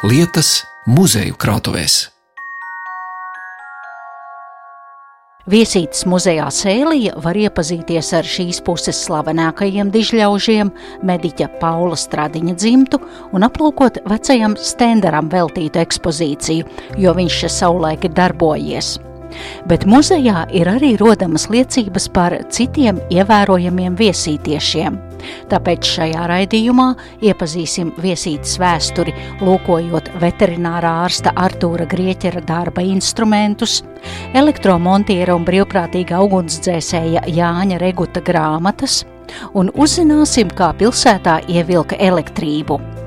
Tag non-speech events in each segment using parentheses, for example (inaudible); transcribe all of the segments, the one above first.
lietas muzeju krātuvēs. Viesītes muzejā Sēlija var iepazīties ar šīs puses slavenākajiem dižļaužiem, mediķa Paula Stradiņa dzimtu un aplūkot vecajam stenderam veltītu ekspozīciju, jo viņš savulaik ir darbojies bet muzejā ir arī rodamas liecības par citiem ievērojamiem viesītiešiem. Tāpēc šajā raidījumā iepazīsim viesītes vēsturi, lūkojot veterinārā ārsta Artūra Grieķera darba instrumentus, elektromontiera un brīvprātīga ugunsdzēsēja Jāņa Reguta grāmatas, un uzzināsim, kā pilsētā ievilka elektrību.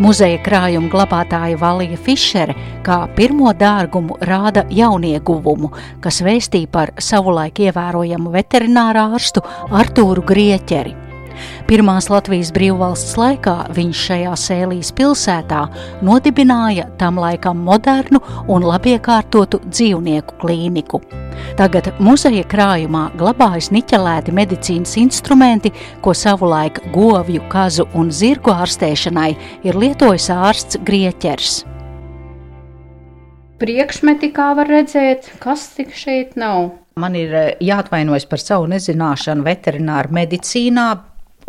Muzeja krājuma glabātāja Valija Fišere kā pirmo dārgumu rāda jaunieguvumu, kas vēstīja par savulaik ievērojamu veterinārārstu Artūru Grieķeri. Pirmās Latvijas brīvvalsts laikā viņš šajā Sēlijas pilsētā nodibināja tam laikam modernu un labiekārtotu dzīvnieku klīniku. Tagad muzeja krājumā glabājas niķelēti medicīnas instrumenti, ko savulaik govju, kazu un zirgu ārstēšanai ir lietojis ārsts Grieķers. Priekšmeti, kā var redzēt, kas tik šeit nav. Man ir eh, jāatvainojas par savu nezināšanu veterināru medicīnā,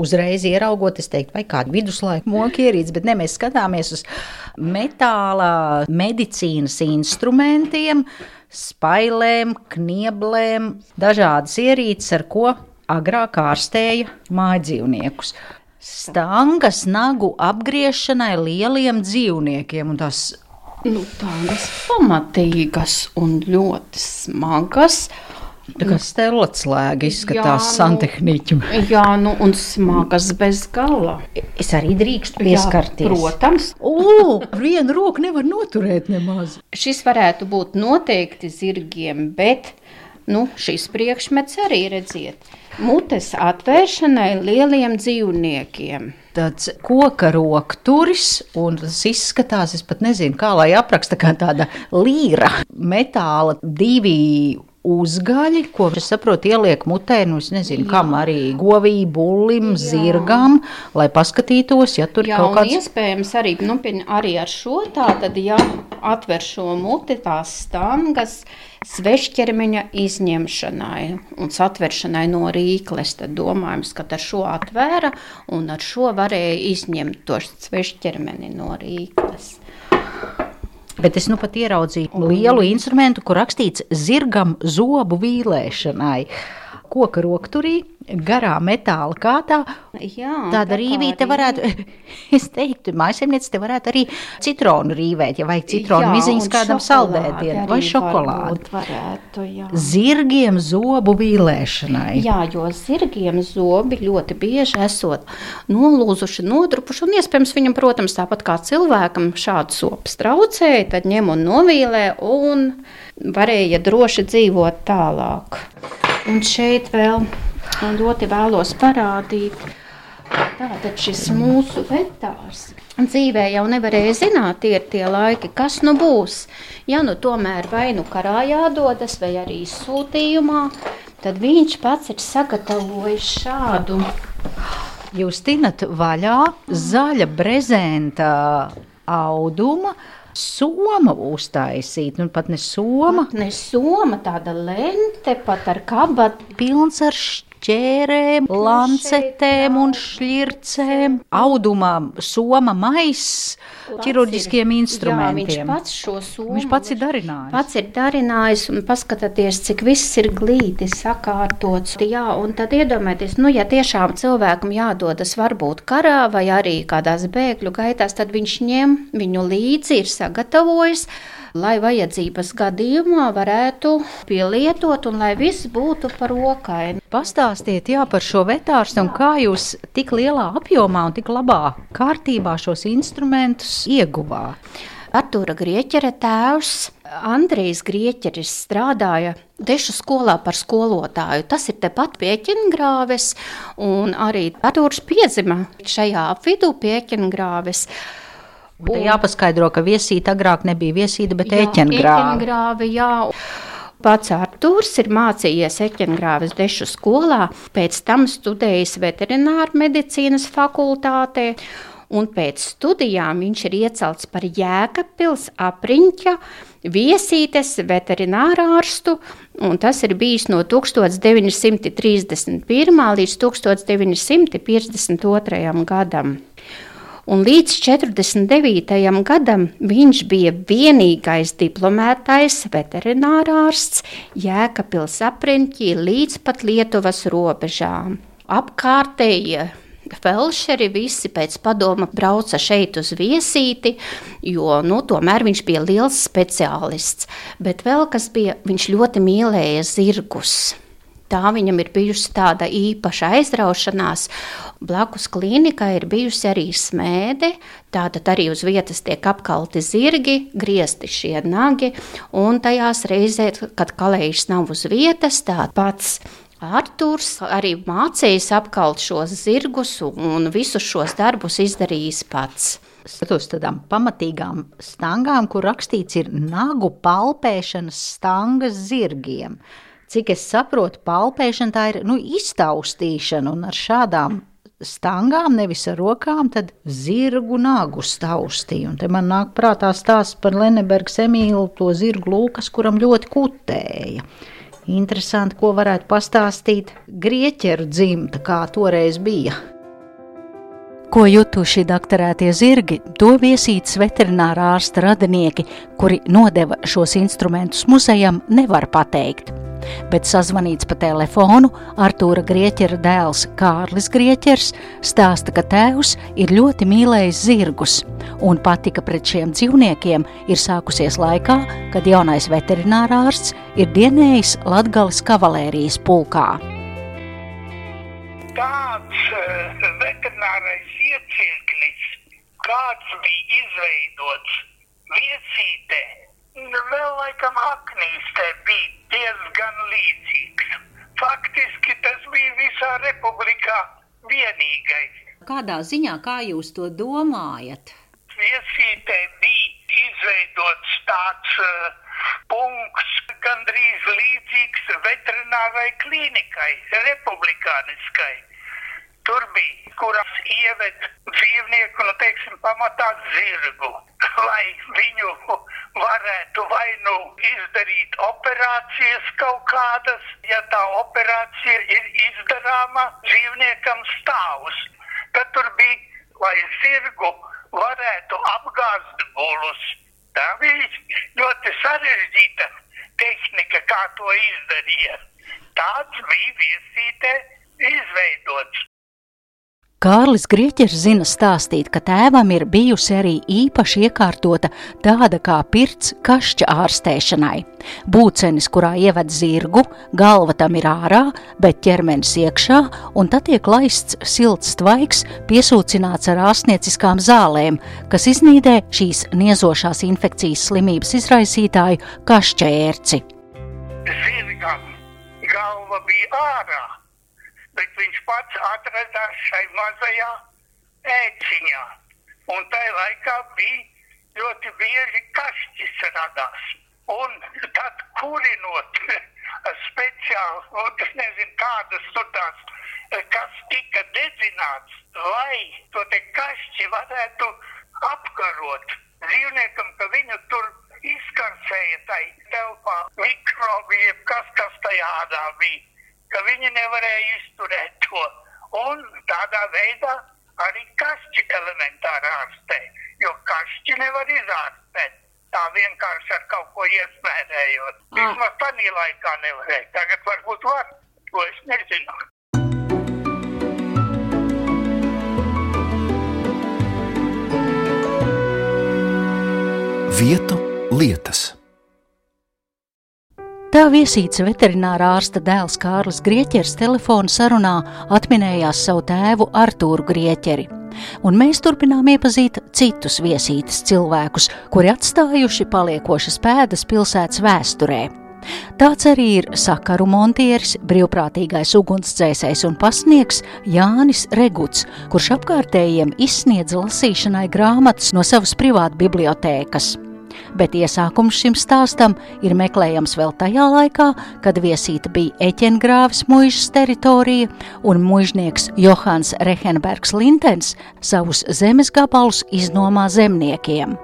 uzreiz ieraugot, es teiktu, vai kādu viduslaiku moku ierīci, bet ne, mēs skatāmies uz metāla medicīnas instrumentiem, spailēm, knieblēm, dažādas ierīces, ar ko agrāk ārstēja mājdzīvniekus. Stangas nagu apgriešanai lieliem dzīvniekiem, un tās nu, tādas pamatīgas un ļoti smagas. Tā kā stēlots slēga izskatās nu, santehniķu. Jā, nu un smagas bez gala. Es arī drīkstu pieskarties. Jā, protams. O, vienu roku nevar noturēt nemaz. Šis varētu būt noteikti zirgiem, bet, nu, šis priekšmets arī redziet. Mutes atvēršanai lieliem dzīvniekiem tāds koka rokturis, un tas izskatās, es pat nezinu, kā lai apraksta, kā tāda līra, metāla divi uzgaļi, ko es saprotu, ieliek mutē, nu, es nezinu, Jā. kam arī govī, bulim, Jā. zirgam, lai paskatītos, ja tur Jā, kaut kāds. iespējams arī, nu, arī ar šo tā, tad, ja atver šo muti, tās stangas, svešķermeņa izņemšanai un satveršanai no rīkles, tad domājams, ka ar šo atvēra un ar šo varēja izņemt to svešķermeni no rīkles. Bet es nu pat ieraudzīju lielu instrumentu, kur rakstīts zirgam zobu vīlēšanai. Koka rokturī garā metāla kātā. Jā, tāda rīvīte varētu, (laughs) es teiktu, mājasemniece te varētu arī citronu rīvēt, ja vajag citronu jā, miziņas kādam saldētiem vai šokolādi. Varētu, jā. Zirgiem zobu vīlēšanai. Jā, jo zirgiem zobi ļoti bieži esot nolūzuši, nodrupuši, un iespējams viņam, protams, tāpat kā cilvēkam šādu sopas traucēja, tad ņem un novīlē un varēja droši dzīvot tālāk. Un šeit vēl ļoti vēlos parādīt. Tātad šis mūsu vetārs dzīvē jau nevarēja zināt, tie ir tie laiki, kas nu būs. Ja nu tomēr vai nu karā jādodas, vai arī sūtījumā, tad viņš pats ir sagatavojis šādu. Jūs tinat vaļā zaļa brezenta auduma, soma uztaisīt, nu pat ne soma. Pat ne soma, tāda lente, pat ar kabatu. Pilns ar šķiet ķērēm, lancetēm un šķircēm, audumā, soma maiss, ķirurģiskiem instrumentiem. Jā, viņš pats šo somu. Viņš pats ir darinājis. Pats ir darinājis un paskatieties, cik viss ir glīti sakārtots. Jā, un tad iedomājieties, nu, ja tiešām cilvēkam jādodas varbūt karā vai arī kādās bēgļu gaitās, tad viņš ņem viņu līdzi, ir sagatavojis lai vajadzības gadījumā varētu pielietot un lai viss būtu par rokai. Pastāstiet jā, par šo vetārstu un kā jūs tik lielā apjomā un tik labā kārtībā šos instrumentus ieguvāt. Artūra Grieķera tēvs Andrijs Grieķeris strādāja Dešu skolā par skolotāju. Tas ir tepat pieķingrāves, un arī Artūrs piedzima šajā apvidū pieķingrāves. Un... Jāpaskaidro, ka viesīte agrāk nebija viesīte, bet ēķengrāve. Jā, Pats Artūrs ir mācījies Eķengrāves dešu skolā, pēc tam studējis veterināru medicīnas fakultātē un pēc studijām viņš ir iecelts par Jēkabpils apriņķa viesītes veterinārārstu, un tas ir bijis no 1931. līdz 1952. gadam. Un līdz 49. gadam viņš bija vienīgais diplomētais veterinārārsts Jēkabpils apriņķī līdz pat Lietuvas robežām. Apkārtējie felšeri visi pēc padoma brauca šeit uz viesīti, jo nu, tomēr viņš bija liels speciālists. Bet vēl kas bija, viņš ļoti mīlēja zirgus. Tā viņam ir bijusi tāda īpaša aizraušanās. Blakus klīnikai ir bijusi arī smēde, tātad arī uz vietas tiek apkalti zirgi, griezti šie nagi, un tajās reizēs, kad kalējs nav uz vietas, tāds pats Arthurs arī mācījis apkalt šos zirgus un visus šos darbus izdarījis pats. Skatos tādām pamatīgām stangām, kur rakstīts ir nagu palpēšanas stangas zirgiem. Cik es saprotu, palpēšana tā ir nu, iztaustīšana, un ar šādām stangām, nevis ar rokām, tad zirgu nagu staustīja. Un te man nāk prātā stāsts par Lenebergas Emīlu, to zirgu lūkas, kuram ļoti kutēja. Interesanti, ko varētu pastāstīt grieķeru dzimta, kā toreiz bija. Ko jutuši doktorētie zirgi, to viesītas veterinārā ārsta radinieki, kuri nodeva šos instrumentus muzejam, nevar pateikt bet sazvanīts pa telefonu Artūra Grieķera dēls Kārlis Grieķers stāsta, ka tēvs ir ļoti mīlējis zirgus, un patika pret šiem dzīvniekiem ir sākusies laikā, kad jaunais veterinārārsts ir dienējis Latgales kavalērijas pulkā. Tāds uh, veterinārais iecirknis, kāds bija izveidots viesītē, vēl laikam aknīstē bija diezgan līdzīgs. Faktiski tas bija visā republikā vienīgais. Kādā ziņā, kā jūs to domājat? Viesītē bija izveidots tāds uh, punkts, gandrīz līdzīgs veterinārai klīnikai, republikāniskai. Tur bija, kuras ieved dzīvnieku, nu, teiksim, pamatā zirgu, (laughs) lai viņu varētu vai nu izdarīt operācijas kaut kādas, ja tā operācija ir izdarāma dzīvniekam stāvus. Tad tur bija, lai zirgu varētu apgāzt bulus. Tā bija ļoti sarežģīta tehnika, kā to izdarīja. Tāds bija viesītē izveidots. Kārlis Grieķers zina stāstīt, ka tēvam ir bijusi arī īpaši iekārtota tāda kā pirts kašķa ārstēšanai. Būcenis, kurā ieved zirgu, galva tam ir ārā, bet ķermenis iekšā, un tad tiek laists silts tvaiks, piesūcināts ar ārstnieciskām zālēm, kas iznīdē šīs niezošās infekcijas slimības izraisītāju kašķa ērci. Zirgam galva bija ārā bet viņš pats atradās šai mazajā ēciņā. Un tajā laikā bija ļoti bieži kašķis radās. Un tad kurinot (laughs) speciāli, un es nezinu, kādas tur tās, kas tika dedzināts, lai to te kašķi varētu apkarot dzīvniekam, ka viņu tur izkarsēja tai telpā mikrobi, kas, kas tajā ādā bija ka viņi nevarēja izturēt to. Un tādā veidā arī kašķi elementāri ārstē, jo kašķi nevar izārstēt. Tā vienkārši ar kaut ko iesmērējot. Ah. Vismaz tādā laikā nevarēja. Tagad varbūt var, to es nezinu. Vietu lietas. Tā viesīts veterinārā ārsta dēls Kārlis Grieķers telefona sarunā atminējās savu tēvu Artūru Grieķeri. Un mēs turpinām iepazīt citus viesītas cilvēkus, kuri atstājuši paliekošas pēdas pilsētas vēsturē. Tāds arī ir sakaru montieris, brīvprātīgais ugunsdzēsējs un pasniegs Jānis Reguts, kurš apkārtējiem izsniedz lasīšanai grāmatas no savas privātu bibliotēkas. Bet iesākums šim stāstam ir meklējams vēl tajā laikā, kad viesīta bija Eķengrāvis muižas teritorija un muižnieks Johans Rehenbergs Lintens savus zemes gabalus iznomā zemniekiem.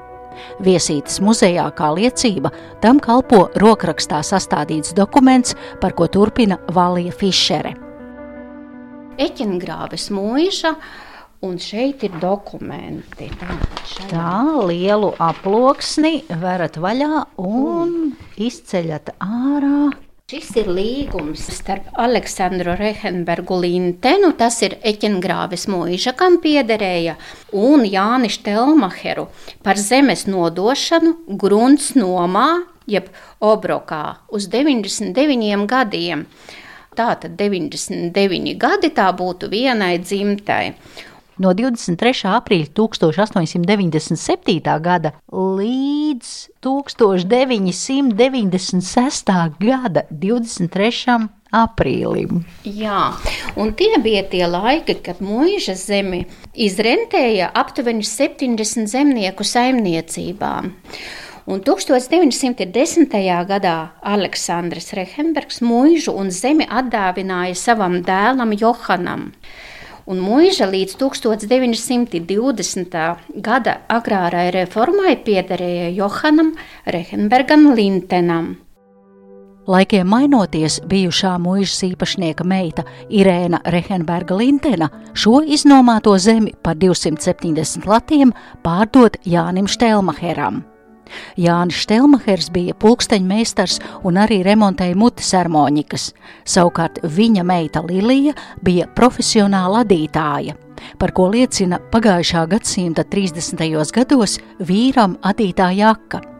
Viesītes muzejā kā liecība tam kalpo rokrakstā sastādīts dokuments, par ko turpina Valija Fišere. Eķengrāvis mūža Un šeit ir dokumenti. Tā lielu aploksni verat vaļā un izceļat ārā. Šis ir līgums starp Aleksandru Rehenbergu Lintenu, tas ir Eķengrāvis mūža, kam piederēja, un Jāni Štelmacheru par zemes nodošanu grunts nomā, jeb obrokā, uz 99 gadiem. Tātad 99 gadi tā būtu vienai dzimtai no 23. aprīļa 1897. gada līdz 1996. gada 23. aprīlim. Jā, un tie bija tie laiki, kad mūža zemi izrentēja aptuveni 70 zemnieku saimniecībām. Un 1910. gadā Aleksandrs Rehenbergs mūžu un zemi atdāvināja savam dēlam Johanam un mūža līdz 1920. gada agrārai reformai piederēja Johanam Rehenbergam Lintenam. Laikiem mainoties, bijušā mūžas īpašnieka meita Irēna Rehenberga Lintena šo iznomāto zemi par 270 latiem pārdot Jānim Štelmaheram. Jānis Štelmachers bija pulksteņmeistars un arī remontēja mutes harmonikas. Savukārt viņa meita Lilija bija profesionāla adītāja, par ko liecina pagājušā gadsimta 30. gados vīram adītā jaka.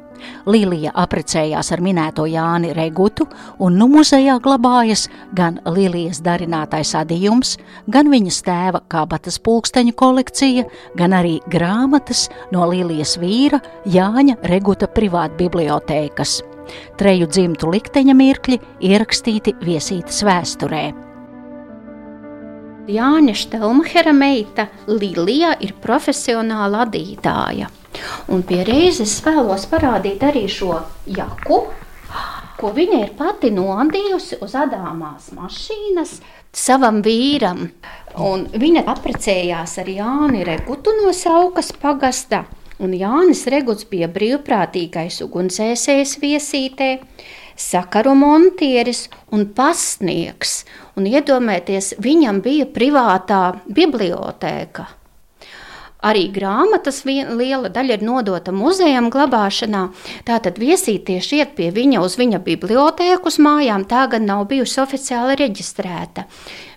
Līlija apprecējās ar minēto Jāni Regutu, un nu muzejā glabājas gan Līlijas darinātais adījums, gan viņas tēva kabatas pulksteņu kolekcija, gan arī grāmatas no Līlijas vīra Jāņa Reguta privātbibliotēkas. Treju dzimtu likteņa mirkļi ierakstīti viesītas vēsturē. Jāņa Štelmahera meita Lilija ir profesionāla adītāja. Un pie reizes vēlos parādīt arī šo jaku, ko viņa ir pati nodījusi uz Adāmās mašīnas savam vīram. Un viņa apprecējās ar Jāni Regutu no Saukas pagasta. Un Jānis Reguts bija brīvprātīgais ugunsdzēsējs viesītē, sakaru montieris un pasnieks. Un iedomājieties, viņam bija privātā bibliotēka. Arī grāmatas liela daļa ir nodota muzejam glabāšanā. Tātad viesītieši iet pie viņa uz viņa bibliotēku uz mājām, tā gan nav bijusi oficiāli reģistrēta.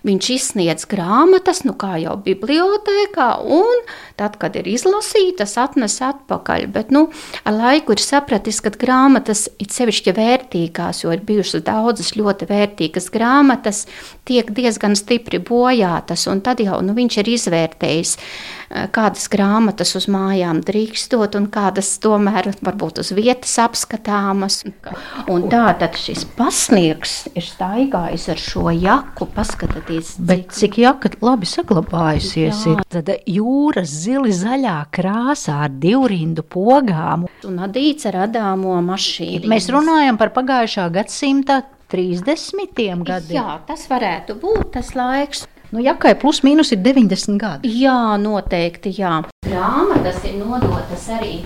Viņš izsniedz grāmatas, nu kā jau bibliotēkā, un tad, kad ir izlasītas, atnes atpakaļ. Bet nu, ar laiku ir sapratis, ka grāmatas ir sevišķi vērtīgās, jo ir bijušas daudzas ļoti vērtīgas grāmatas, tiek diezgan stipri bojātas, un tad jau nu, viņš ir izvērtējis Eh, kādas grāmatas uz mājām drīkstot un kādas tomēr varbūt uz vietas apskatāmas. Un tā tad šis pasniegs ir staigājis ar šo jaku, paskatieties. Bet cik jaka labi saglabājusies Jā. ir, tad jūras zili zaļā krāsā ar divrindu pogām. Un adīts ar adāmo mašīnu. Mēs runājam par pagājušā gadsimta 30 gadiem. Jā, tas varētu būt tas laiks. Nu, Jakai plus mīnus ir 90 gadi. Jā, noteikti. Jā. Grāmatas ir nodotas arī.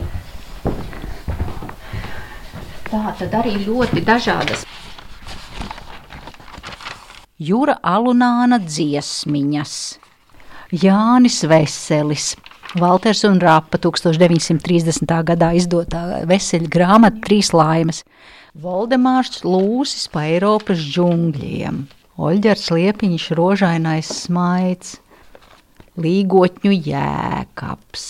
Tā tad arī ļoti dažādas. Jūra Alunāna dziesmiņas, Jānis Veselis, Valters un Rāpa 1930. gadā izdotā veseļa grāmata Trīs laimes, Voldemārs Lūsis pa Eiropas džungļiem. Oļģers Liepiņš, rožainais smaids, līgotņu jēkabs.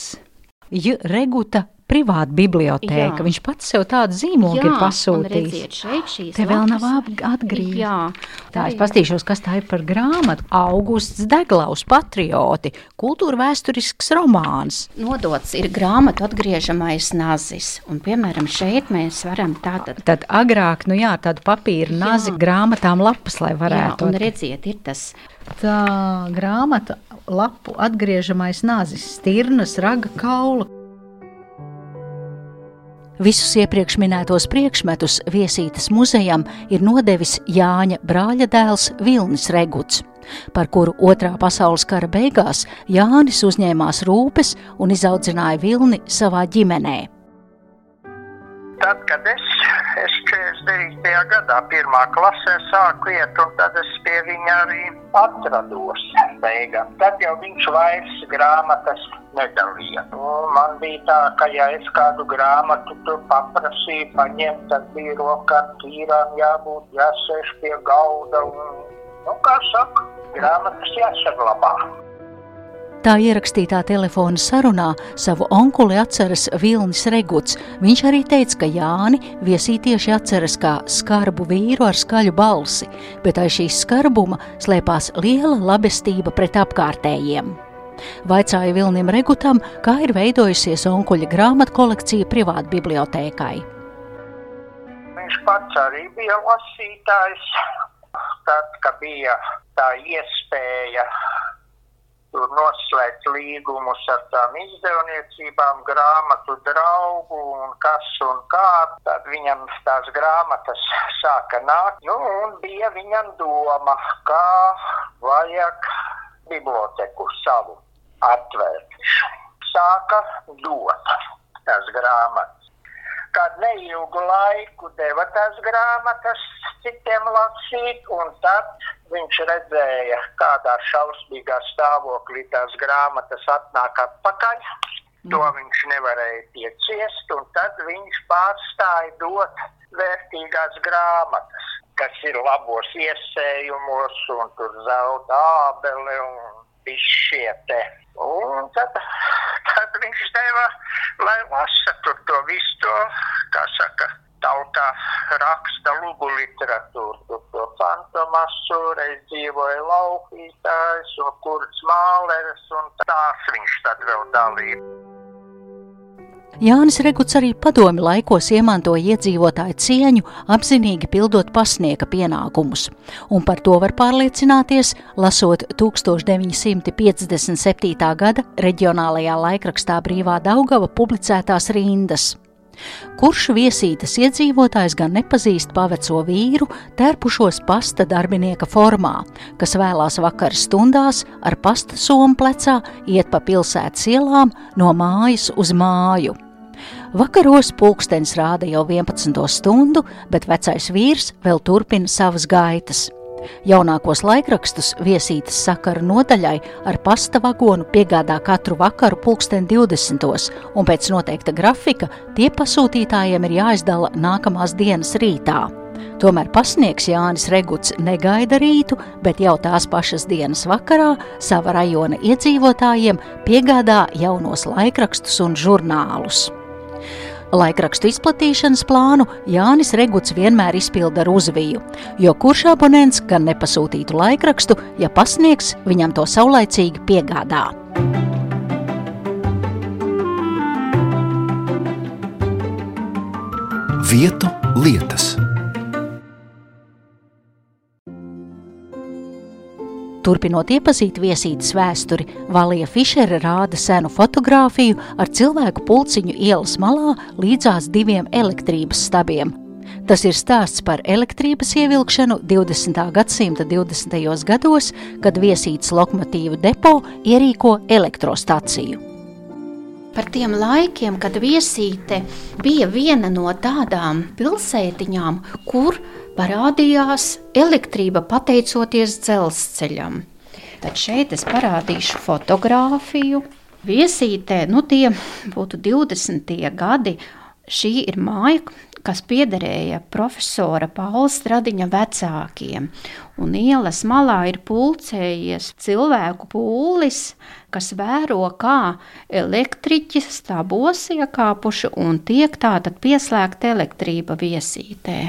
J. Reguta privāta biblioteka. Jā. Viņš pats sev tādu zīmogu jā, ir pasūtījis. Redziet, šeit Te vēl nav atgriezt. Jā. Tā es pastīšos, kas tā ir par grāmatu. Augusts Deglaus patrioti, kultūra vēsturisks romāns. Nodots ir grāmatu atgriežamais nazis. Un, piemēram, šeit mēs varam tātad. Tad agrāk, nu jā, tādu papīra nazi jā. grāmatām lapas, lai varētu. Jā, un redziet, ir tas. Tā grāmata lapu atgriežamais nazis, stirnas, raga kaula Visus iepriekš minētos priekšmetus viesītes muzejam ir nodevis Jāņa brāļa dēls Vilnis Reguts, par kuru otrā pasaules kara beigās Jānis uzņēmās rūpes un izaudzināja Vilni savā ģimenē. Tad, kad es, es 49. gadā pirmā klasē sāku iet, un tad es pie viņa arī atrados beigām. Tad jau viņš vairs grāmatas nedalīja. Nu, man bija tā, ka ja es kādu grāmatu tur paprasīju paņemt, tad bija rokā tīrām jābūt, jāsēž pie galda un, nu, kā saka, grāmatas jāsaglabā. Tā ierakstītā telefona sarunā savu onkuli atceras Vilnis Reguts. Viņš arī teica, ka Jāni viesītieši atceras kā skarbu vīru ar skaļu balsi, bet aiz šīs skarbuma slēpās liela labestība pret apkārtējiem. Vaicāja Vilnim Regutam, kā ir veidojusies onkuļa grāmatu kolekcija privātu bibliotēkai. Viņš pats arī bija lasītājs. Tad, kad bija tā iespēja tur noslēgt līgumus ar tām izdevniecībām, grāmatu draugu un kas un kā. Tad viņam tās grāmatas (laughs) sāka nākt. Nu, un bija viņam doma, kā vajag biblioteku savu atvērt. Sāka dot tās grāmatas. Kad neilgu laiku deva tās grāmatas citiem lasīt, un tad viņš redzēja, kādā šausmīgā stāvoklī tās grāmatas atnāk atpakaļ. To mm. viņš nevarēja pieciest, un tad viņš pārstāja dot vērtīgās grāmatas, kas ir labos iesējumos, un tur zelta ābele un visi šie te. Un tad, tad viņš deva, lai lasa tur to visu to, kā saka, tautā raksta lugu literatūru. Tur to fantomasu reiz dzīvoja laukītājs un kurds māleris un tās viņš tad vēl dalīja. Jānis Reguts arī padomi laikos iemantoja iedzīvotāju cieņu, apzinīgi pildot pasniega pienākumus, un par to var pārliecināties, lasot 1957. gada reģionālajā laikrakstā Brīvā Daugava publicētās rindas. Kurš viesītas iedzīvotājs gan nepazīst paveco vīru, tērpušos pasta darbinieka formā, kas vēlās vakara stundās ar pasta somu plecā iet pa pilsētas ielām no mājas uz māju. Vakaros pulkstenis rāda jau 11 stundu, bet vecais vīrs vēl turpina savas gaitas. Jaunākos laikrakstus viesītas sakara nodaļai ar pasta vagonu piegādā katru vakaru pulksten 20. un pēc noteikta grafika tie pasūtītājiem ir jāizdala nākamās dienas rītā. Tomēr pasniegs Jānis Reguts negaida rītu, bet jau tās pašas dienas vakarā sava rajona iedzīvotājiem piegādā jaunos laikrakstus un žurnālus. Laikrakstu izplatīšanas plānu Jānis Reguts vienmēr izpilda ar uzviju, jo kurš abonents gan nepasūtītu laikrakstu, ja pasniegs viņam to saulaicīgi piegādā. Vietu lietas. Turpinot iepazīt viesītas vēsturi, Valija Fišera rāda senu fotografiju ar cilvēku pulciņu ielas malā līdzās diviem elektrības stabiem. Tas ir stāsts par elektrības ievilkšanu 20. gadsimta 20. gados, kad viesītas lokomotīvu depo ierīko elektrostaciju par tiem laikiem, kad viesīte bija viena no tādām pilsētiņām, kur parādījās elektrība pateicoties dzelzceļam. Tad šeit es parādīšu fotografiju. Viesītē, nu tie būtu 20. gadi. Šī ir māja, kas piederēja profesora Paula Stradiņa vecākiem. Un ielas malā ir pulcējies cilvēku pūlis, kas vēro, kā elektriķi stabos iekāpuši un tiek tātad pieslēgta elektrība viesītē.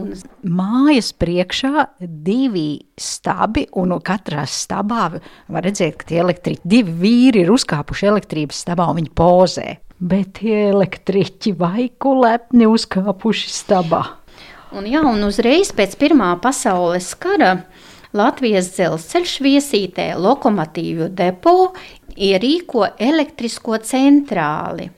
Un mājas priekšā divi stabi, un katrā stabā var redzēt, ka tie elektriķi, divi vīri ir uzkāpuši elektrības stabā un viņi pozē bet tie elektriķi vaiku lepni uzkāpuši stabā. Un, jā, un uzreiz pēc Pirmā pasaules kara Latvijas dzelzceļš viesītē lokomotīvu depo ierīko elektrisko centrāli.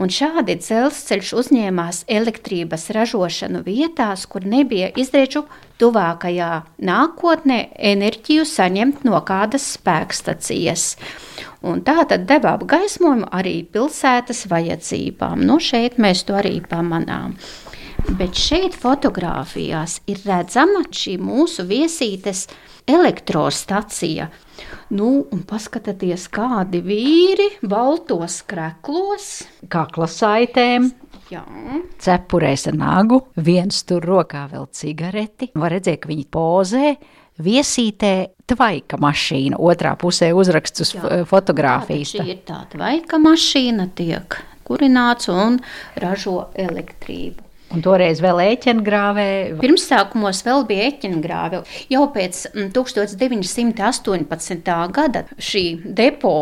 Un šādi dzelzceļš uzņēmās elektrības ražošanu vietās, kur nebija izreču tuvākajā nākotnē enerģiju saņemt no kādas spēkstacijas. Un tā tad deva apgaismojumu arī pilsētas vajadzībām. Nu, šeit mēs to arī pamanām. Bet šeit fotografijās ir redzama šī mūsu viesītes elektrostacija. Nu, un paskatieties, kādi vīri baltos kreklos, kakla saitēm. Jā. Cepurēs ar nagu, viens tur rokā vēl cigareti. Var redzēt, ka viņi pozē, viesītē tvaika mašīna. Otrā pusē uzraksts uz Jā. fotografijas. Tātad Šī ir tā tvaika mašīna, tiek kurināts un ražo elektrību. Un toreiz vēl ēķengrāvē. Pirmsākumos vēl bija eķengrāve. Jau pēc mm, 1918. gada šī depo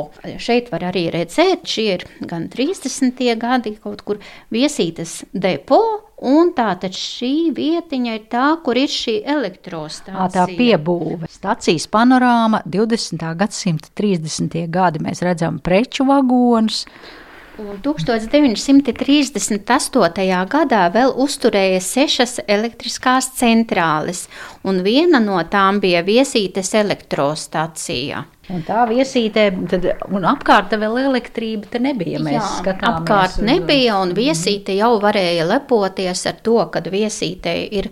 šeit var arī redzēt, šie ir gan 30. gadi kaut kur viesītas depo. Un tā tad šī vietiņa ir tā, kur ir šī elektrostācija. Ā, tā piebūve. Stacijas panorāma 20. gadsimta 30. gadi. Mēs redzam preču vagonus. Un 1938. gadā vēl uzturēja sešas elektriskās centrāles, un viena no tām bija viesītes elektrostacija. Un tā viesītē, tad, un apkārt vēl elektrība nebija. Mēs Jā, skatāmies. apkārt nebija, un viesīte jau varēja lepoties ar to, ka viesītē ir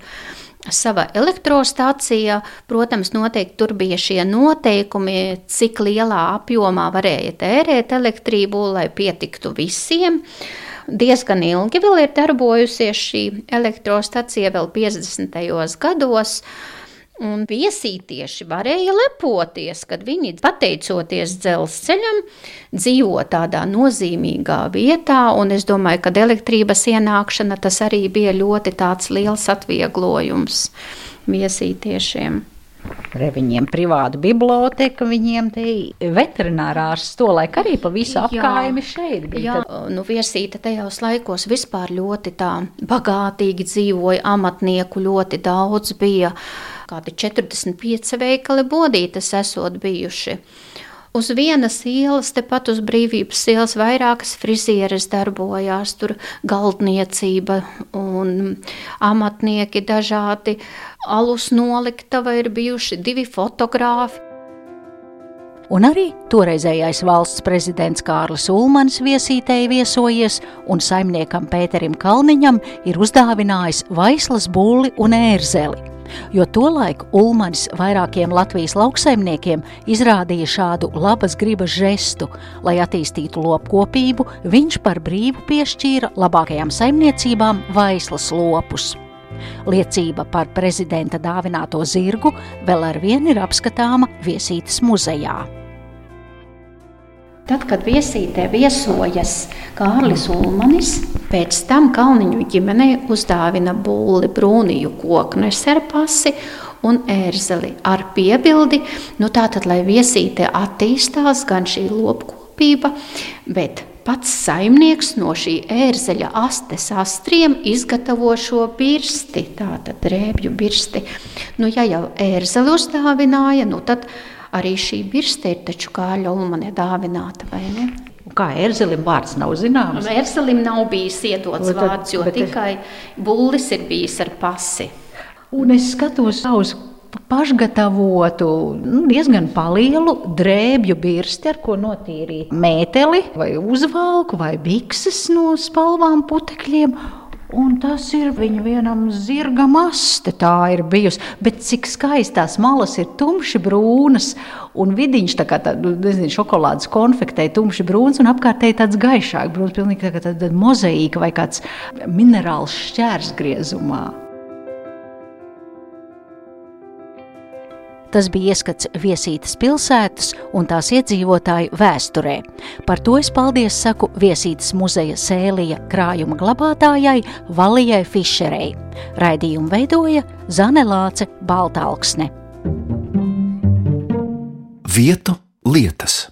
sava elektrostacija. Protams, noteikti tur bija šie noteikumi, cik lielā apjomā varēja tērēt elektrību, lai pietiktu visiem. Diezgan ilgi vēl ir darbojusies šī elektrostacija, vēl 50. gados. Un viesītieši varēja lepoties, kad viņi, pateicoties dzelzceļam, dzīvo tādā nozīmīgā vietā. Un es domāju, ka elektrības ienākšana tas arī bija ļoti tāds liels atvieglojums viesītiešiem. Re, viņiem privāta biblioteka, viņiem te veterinārārs to laiku arī pa visu apkaimi šeit bija. Jā, nu, viesīte tajos laikos vispār ļoti tā bagātīgi dzīvoja, amatnieku ļoti daudz bija. Kādi 45 veikali bodītes esot bijuši. Uz vienas ielas, tepat uz brīvības ielas, vairākas frizieres darbojās, tur galdniecība un amatnieki dažādi. Alus noliktava ir bijuši divi fotogrāfi. Un arī toreizējais valsts prezidents Kārlis Ulmans viesītēji viesojies, un saimniekam Pēterim Kalniņam ir uzdāvinājis vaislas būli un ērzeli. Jo tolaik Ulmans vairākiem Latvijas lauksaimniekiem izrādīja šādu labas gribas žestu, lai attīstītu lopkopību, viņš par brīvu piešķīra labākajām saimniecībām vaislas lopus. Liecība par prezidenta dāvināto zirgu vēl ar vienu ir apskatāma viesītes muzejā. Tad, kad viesītē viesojas Kārlis Ulmanis, pēc tam Kalniņu ģimenei uzdāvina būli brūniju koknesu ar pasi un ērzeli ar piebildi, nu tātad, lai viesītē attīstās gan šī lopkopība, bet pats saimnieks no šī ērzeļa astes astriem izgatavo šo birsti, tātad drēbju birsti. Nu, ja jau ērzeli uzdāvināja, nu tad arī šī birste ir taču kāļa ulmane dāvināta, vai ne? Kā ērzelim vārds nav zināms? Mērselim nav bijis iedots Nu, tad- vārds, jo bet es- tikai bullis ir bijis ar pasi. Un es skatos uz pašgatavotu, nu, diezgan lielu drēbju birsti, ar ko notīrīt mēteli, vai uzvalku, vai bikses no spalvām putekļiem. Un tas ir viņa vienam zirgam aste, tā ir bijusi. Bet cik skaistās malas ir tumši brūnas, un vidiņš tā kā tā, nu, nezinu, šokolādes konfektē tumši brūns, un apkārtēji tāds gaišāk brūns, pilnīgi tā kā tāda mozaīka vai kāds minerāls šķērs Tas bija ieskats viesītas pilsētas un tās iedzīvotāju vēsturē. Par to es paldies saku viesītas muzeja sēlija krājuma glabātājai Valijai Fišerei. Raidījumu veidoja Zanelāce Baltāksne. Vietu lietas.